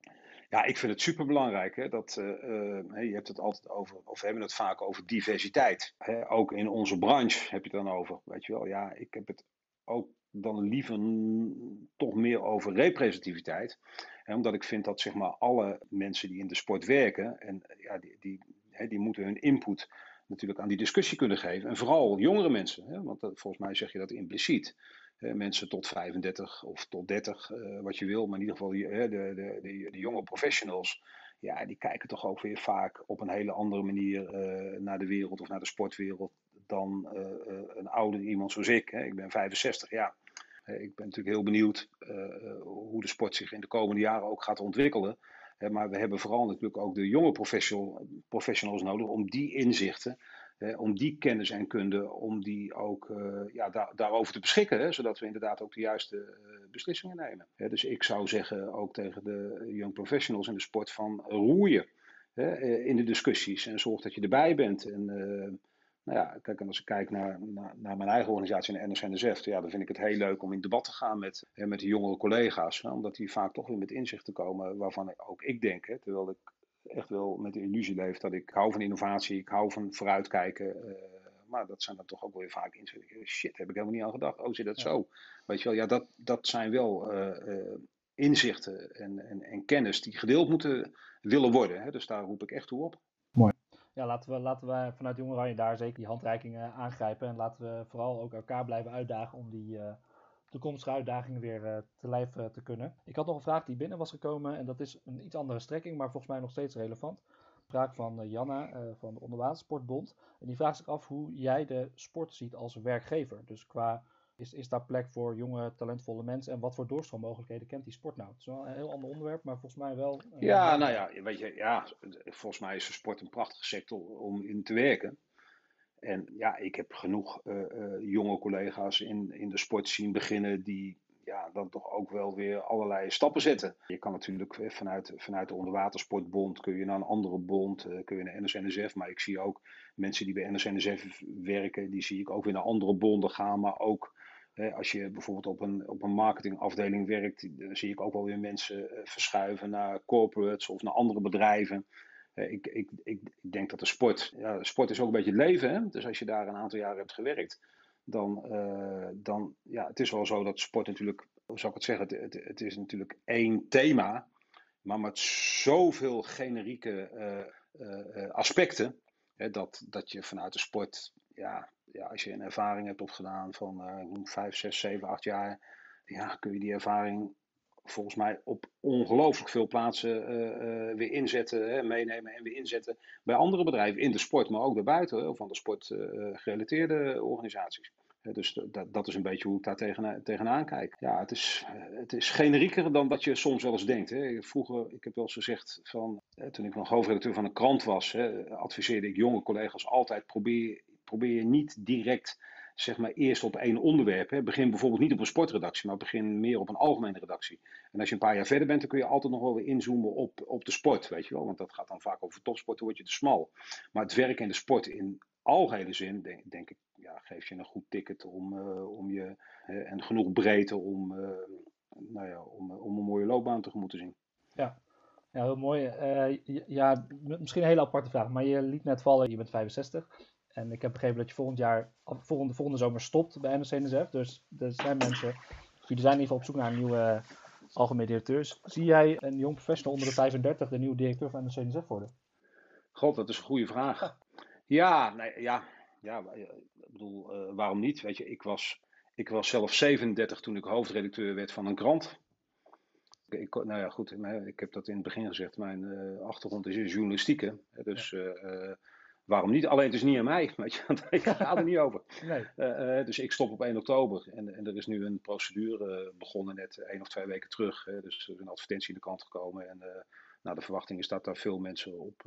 Ja, ik vind het superbelangrijk. Hè, dat, uh, uh, je hebt het altijd over, of we hebben het vaak over diversiteit. Hè, ook in onze branche heb je het dan over. Weet je wel, ja, ik heb het ook dan liever toch meer over representativiteit. Hè, omdat ik vind dat zeg maar alle mensen die in de sport werken, en ja, die, die, hè, die moeten hun input natuurlijk aan die discussie kunnen geven. En vooral jongere mensen, hè, want dat, volgens mij zeg je dat impliciet mensen tot 35 of tot 30, uh, eh, wat je wil. Maar in ieder geval de, de, de, jonge professionals. Ja, die kijken toch ook weer vaak op een hele andere manier uh, naar de wereld of naar de sportwereld. Dan uh, een ouder iemand zoals ik. Hè. Ik ben 65, ja. ik ben natuurlijk heel benieuwd hoe de sport zich in de komende jaren ook gaat ontwikkelen. maar we hebben vooral natuurlijk ook de jonge professional, professionals nodig om die inzichten om die kennis en kunde, om die ook ja, daar, daarover te beschikken, hè, zodat we inderdaad ook de juiste beslissingen nemen. Dus ik zou zeggen ook tegen de young professionals in de sport van roeien eh, in de discussies en zorg dat je erbij bent. En, nou ja, kijk, en als ik kijk naar, naar, naar mijn eigen organisatie, de NSNSF, ja, dan vind ik het heel leuk om in debat te gaan met, hè, met de jongere collega's. Hè, omdat die vaak toch weer met inzichten komen waarvan ook ik denk, hè, terwijl ik echt wel met de illusie leef dat ik hou van innovatie, ik hou van vooruitkijken. Uh, maar dat zijn dan toch ook weer vaak inzichten. Shit, heb ik helemaal niet aan gedacht. Oh, zit dat zo? Weet je wel, ja, dat, dat zijn wel uh, inzichten en, en, en, kennis die gedeeld moeten willen worden. Hè? Dus daar roep ik echt toe op. Ja, laten we, laten we vanuit Jong Oranje daar zeker die handreikingen aangrijpen. En laten we vooral ook elkaar blijven uitdagen om die toekomstige uitdagingen weer uh, te lijf uh, te kunnen. Ik had nog een vraag die binnen was gekomen en dat is een iets andere strekking, maar volgens mij nog steeds relevant. Vraag van Janna van de Onderwatersportbond. En die vraagt zich af hoe jij de sport ziet als werkgever. Dus qua is, is daar plek voor jonge, talentvolle mensen en wat voor doorstroommogelijkheden kent die sport nou? Het is wel een heel ander onderwerp, maar volgens mij wel. ja, nou ja, weet je, ja, volgens mij is de sport een prachtige sector om in te werken. En ja, ik heb genoeg uh, uh, jonge collega's in, in de sport zien beginnen die ja, dan toch ook wel weer allerlei stappen zetten. Je kan natuurlijk vanuit, vanuit de Onderwatersportbond kun je naar een andere bond, kun je naar NSNSF. Maar ik zie ook mensen die bij NSNSF werken, die zie ik ook weer naar andere bonden gaan. Maar ook als je bijvoorbeeld op een, op een marketingafdeling werkt, dan zie ik ook wel weer mensen verschuiven naar corporates of naar andere bedrijven. Eh, ik, ik, ik, denk dat de sport, ja, sport is ook een beetje het leven. Hè? Dus als je daar een aantal jaren hebt gewerkt, dan, uh, dan ja, het is wel zo dat sport natuurlijk, hoe zou ik het zeggen, het, het, het is natuurlijk één thema, maar met zoveel generieke aspecten, dat, dat je vanuit de sport, ja, ja, als je een ervaring hebt opgedaan van vijf, zes, zeven, acht jaar, ja, kun je die ervaring volgens mij op ongelooflijk veel plaatsen uh, uh, weer inzetten, hè, meenemen en weer inzetten bij andere bedrijven in de sport, maar ook daarbuiten, of van de sport uh, gerelateerde organisaties. Dus dat, is een beetje hoe ik daar tegen, tegenaan kijk. Ja, het is, het is generieker dan dat je soms wel eens denkt. Hè. Vroeger, ik heb wel eens gezegd, van, toen ik nog hoofdredacteur van een krant was, hè, adviseerde ik jonge collega's altijd, probeer, probeer je niet direct zeg maar eerst op één onderwerp. Hè. Begin bijvoorbeeld niet op een sportredactie, maar begin meer op een algemene redactie. En als je een paar jaar verder bent, dan kun je altijd nog wel weer inzoomen op, op de sport, weet je wel. Want dat gaat dan vaak over topsport, dan word je te smal. Maar het werk in de sport in algehele zin, denk, ik, ja, geeft je een goed ticket om, uh, om je, en genoeg breedte om, uh, nou ja, om, om een mooie loopbaan tegemoet te zien. Ja, ja heel mooi. ja, misschien een hele aparte vraag, maar je liet net vallen, je bent 65. En ik heb begrepen dat je volgend jaar, volgende, volgende zomer stopt bij NSC-NSF. Dus er zijn mensen, jullie zijn in ieder geval op zoek naar een nieuwe algemeen directeur. Zie jij een jong professional onder de 35 de nieuwe directeur van NSC-NSF worden? God, dat is een goede vraag. Ja, nee, ja, ja, ik bedoel, uh, waarom niet? Weet je, ik was, ik was zelf 37 toen ik hoofdredacteur werd van een krant. Ik, nou ja, goed, ik heb dat in het begin gezegd. Mijn uh, achtergrond is in journalistiek. Dus uh, waarom niet? Alleen het is niet aan mij, weet je, ik ga er niet over. Nee. Uh, dus ik stop op 1 oktober en, en er is nu een procedure begonnen net één of twee weken terug. dus er is een advertentie in de kant gekomen en nou, de verwachting is dat daar veel mensen op,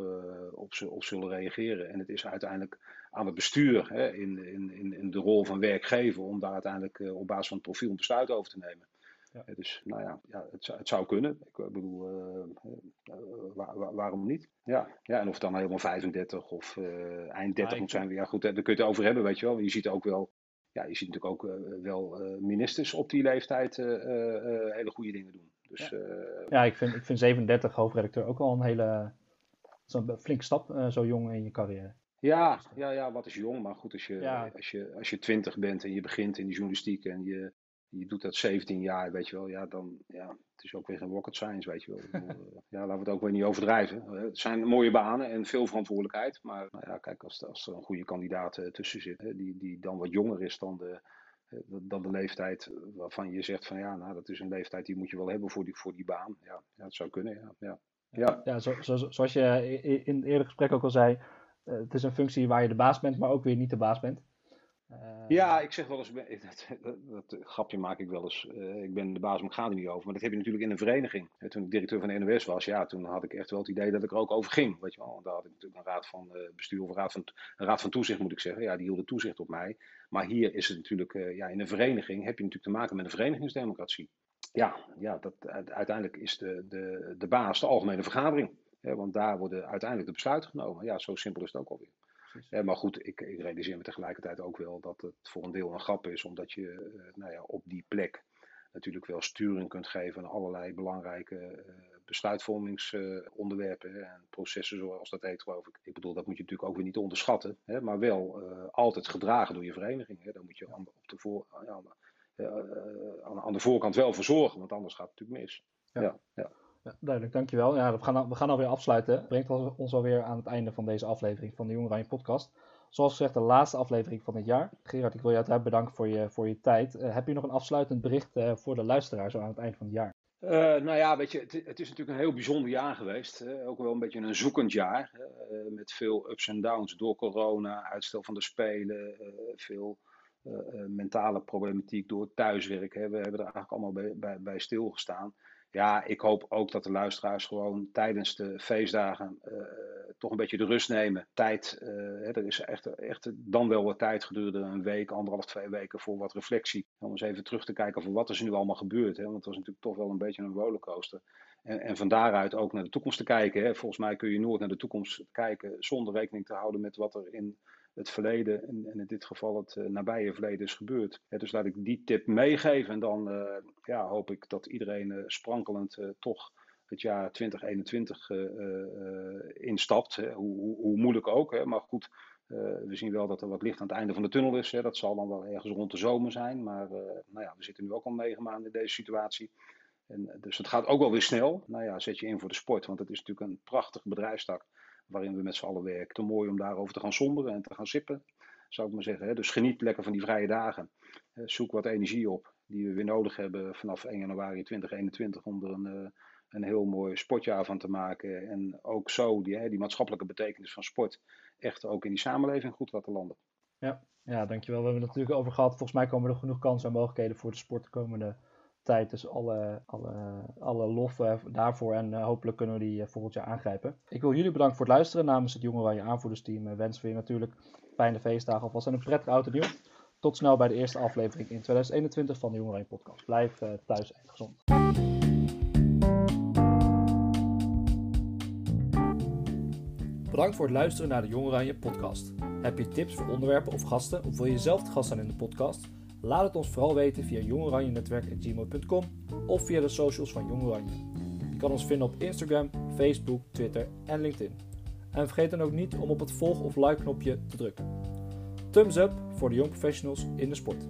op, op, zullen reageren. En het is uiteindelijk aan het bestuur hè, in, in, in de rol van werkgever om daar uiteindelijk op basis van het profiel een besluit over te nemen. Ja. Dus nou ja, ja het, zou, het zou kunnen. Ik bedoel, uh, uh, waarom niet? Ja. ja, en of het dan helemaal 35 of eind 30 moet zijn, ja goed, daar kun je het over hebben, weet je wel. Je ziet ook wel, ja, je ziet natuurlijk ook wel ministers op die leeftijd hele goede dingen doen. Dus, ja, ja ik, vind, ik vind 37 hoofdredacteur ook wel een hele, zo'n flinke stap, zo jong in je carrière. Ja, ja, ja, wat is jong, maar goed, als je, als, je, als je 20 bent en je begint in de journalistiek en je je doet dat 17 jaar, weet je wel, ja, dan, ja, het is ook weer geen rocket science, weet je wel. Eh, ja, laten we het ook weer niet overdrijven. Eh, het zijn mooie banen en veel verantwoordelijkheid, maar nou ja, kijk, als, als er een goede kandidaat uh, tussen zit, hè, die, die dan wat jonger is dan de, dan de leeftijd waarvan je zegt van ja, nou, dat is een leeftijd die moet je wel hebben voor die, voor die baan. Ja, ja dat zou kunnen, ja. Ja, ja. ja zo, zo, zoals je in het eerder gesprek ook al zei, het is een functie waar je de baas bent, maar ook weer niet de baas bent. Uh, ja, ik zeg wel eens, dat, dat, grapje maak ik wel eens. Uh, ik ben de baas, maar ik ga er niet over. Maar dat heb je natuurlijk in een vereniging. En toen ik directeur van de NOS was, ja, toen had ik echt wel het idee dat ik er ook over ging. Weet je wel, daar had ik natuurlijk een raad van bestuur of een raad van, een raad van toezicht, moet ik zeggen. Ja, die hielden toezicht op mij. Maar hier is het natuurlijk, ja, in een vereniging heb je natuurlijk te maken met een verenigingsdemocratie. Ja, ja dat, uiteindelijk is de, de, de baas de algemene vergadering. Want daar worden uiteindelijk de besluiten genomen. Ja, zo simpel is het ook alweer. Ja, maar goed, ik, ik, realiseer me tegelijkertijd ook wel dat het voor een deel een grap is, omdat je uh, nou ja, op die plek natuurlijk wel sturing kunt geven aan allerlei belangrijke uh, besluitvormingsonderwerpen en processen, zoals dat heet, geloof ik. Ik bedoel, dat moet je natuurlijk ook weer niet onderschatten, hè, maar wel eh, altijd gedragen door je vereniging. Hè. Daar moet je aan, op de voor, aan, aan, de voorkant wel voor zorgen, want anders gaat het natuurlijk mis. ja. ja. ja. Duidelijk, dankjewel. Ja, we, gaan, we gaan alweer afsluiten. Brengt ons alweer aan het einde van deze aflevering van de Jong Oranje podcast. Zoals gezegd, de laatste aflevering van dit jaar. Gerard, ik wil je uiteraard bedanken voor je, voor je tijd. Uh, heb je nog een afsluitend bericht uh, voor de luisteraar zo aan het eind van het jaar? Uh, nou ja, weet je, het, het, is natuurlijk een heel bijzonder jaar geweest. Ook wel een beetje een zoekend jaar. met veel ups en downs door corona, uitstel van de Spelen, veel mentale problematiek door thuiswerk. Hè? We hebben er eigenlijk allemaal bij, bij, bij stilgestaan ja, ik hoop ook dat de luisteraars gewoon tijdens de feestdagen uh, toch een beetje de rust nemen. Tijd, hè, er is echt, echt dan wel wat tijd gedurende een week, anderhalf, twee weken voor wat reflectie. Om eens even terug te kijken van wat is er nu allemaal gebeurd. Hè? Want het was natuurlijk toch wel een beetje een rollercoaster. En, en van daaruit ook naar de toekomst te kijken. Hè? Volgens mij kun je nooit naar de toekomst kijken zonder rekening te houden met wat er in het verleden en, in dit geval het uh, nabije verleden is gebeurd. dus laat ik die tip meegeven en dan uh, ja, hoop ik dat iedereen uh, sprankelend toch het jaar 2021 instapt. Hoe, hoe, hoe, moeilijk ook, hè. maar goed. we zien wel dat er wat licht aan het einde van de tunnel is. Hè. Dat zal dan wel ergens rond de zomer zijn. Maar nou ja, we zitten nu ook al negen maanden in deze situatie. En, dus het gaat ook wel weer snel. Nou ja, zet je in voor de sport, want het is natuurlijk een prachtig bedrijfstak waarin we met z'n allen werken. Te mooi om daarover te gaan somberen en te gaan sippen, zou ik maar zeggen. Dus geniet lekker van die vrije dagen. Zoek wat energie op die we weer nodig hebben vanaf 1 januari 2021 om er een, eh, een heel mooi sportjaar van te maken. En ook zo die, die maatschappelijke betekenis van sport echt ook in die samenleving goed laten landen. Ja, ja, dankjewel. We hebben het natuurlijk over gehad. Volgens mij komen er genoeg kansen en mogelijkheden voor de sport de komende tijd. Dus alle, alle, alle lof eh, daarvoor en eh, hopelijk kunnen we die uh, volgend jaar aangrijpen. Ik wil jullie bedanken voor het luisteren. Namens het Jonge Oranje aanvoerdersteam wensen we je natuurlijk fijne feestdagen alvast en een prettig oud nieuw. Tot snel bij de eerste aflevering in 2021 van de Jonge Oranje podcast. Blijf thuis en gezond. Bedankt voor het luisteren naar de Jonge Oranje podcast. Heb je tips voor onderwerpen of gasten of wil je zelf te gast zijn in de podcast? Laat het ons vooral weten via jongoranjenetwerk.gmail.com of via de socials van Jong Oranje. Je kan ons vinden op Instagram, Facebook, Twitter en LinkedIn. En vergeet dan ook niet om op het volg- of like-knopje te drukken. Thumbs up voor de jong professionals in de sport.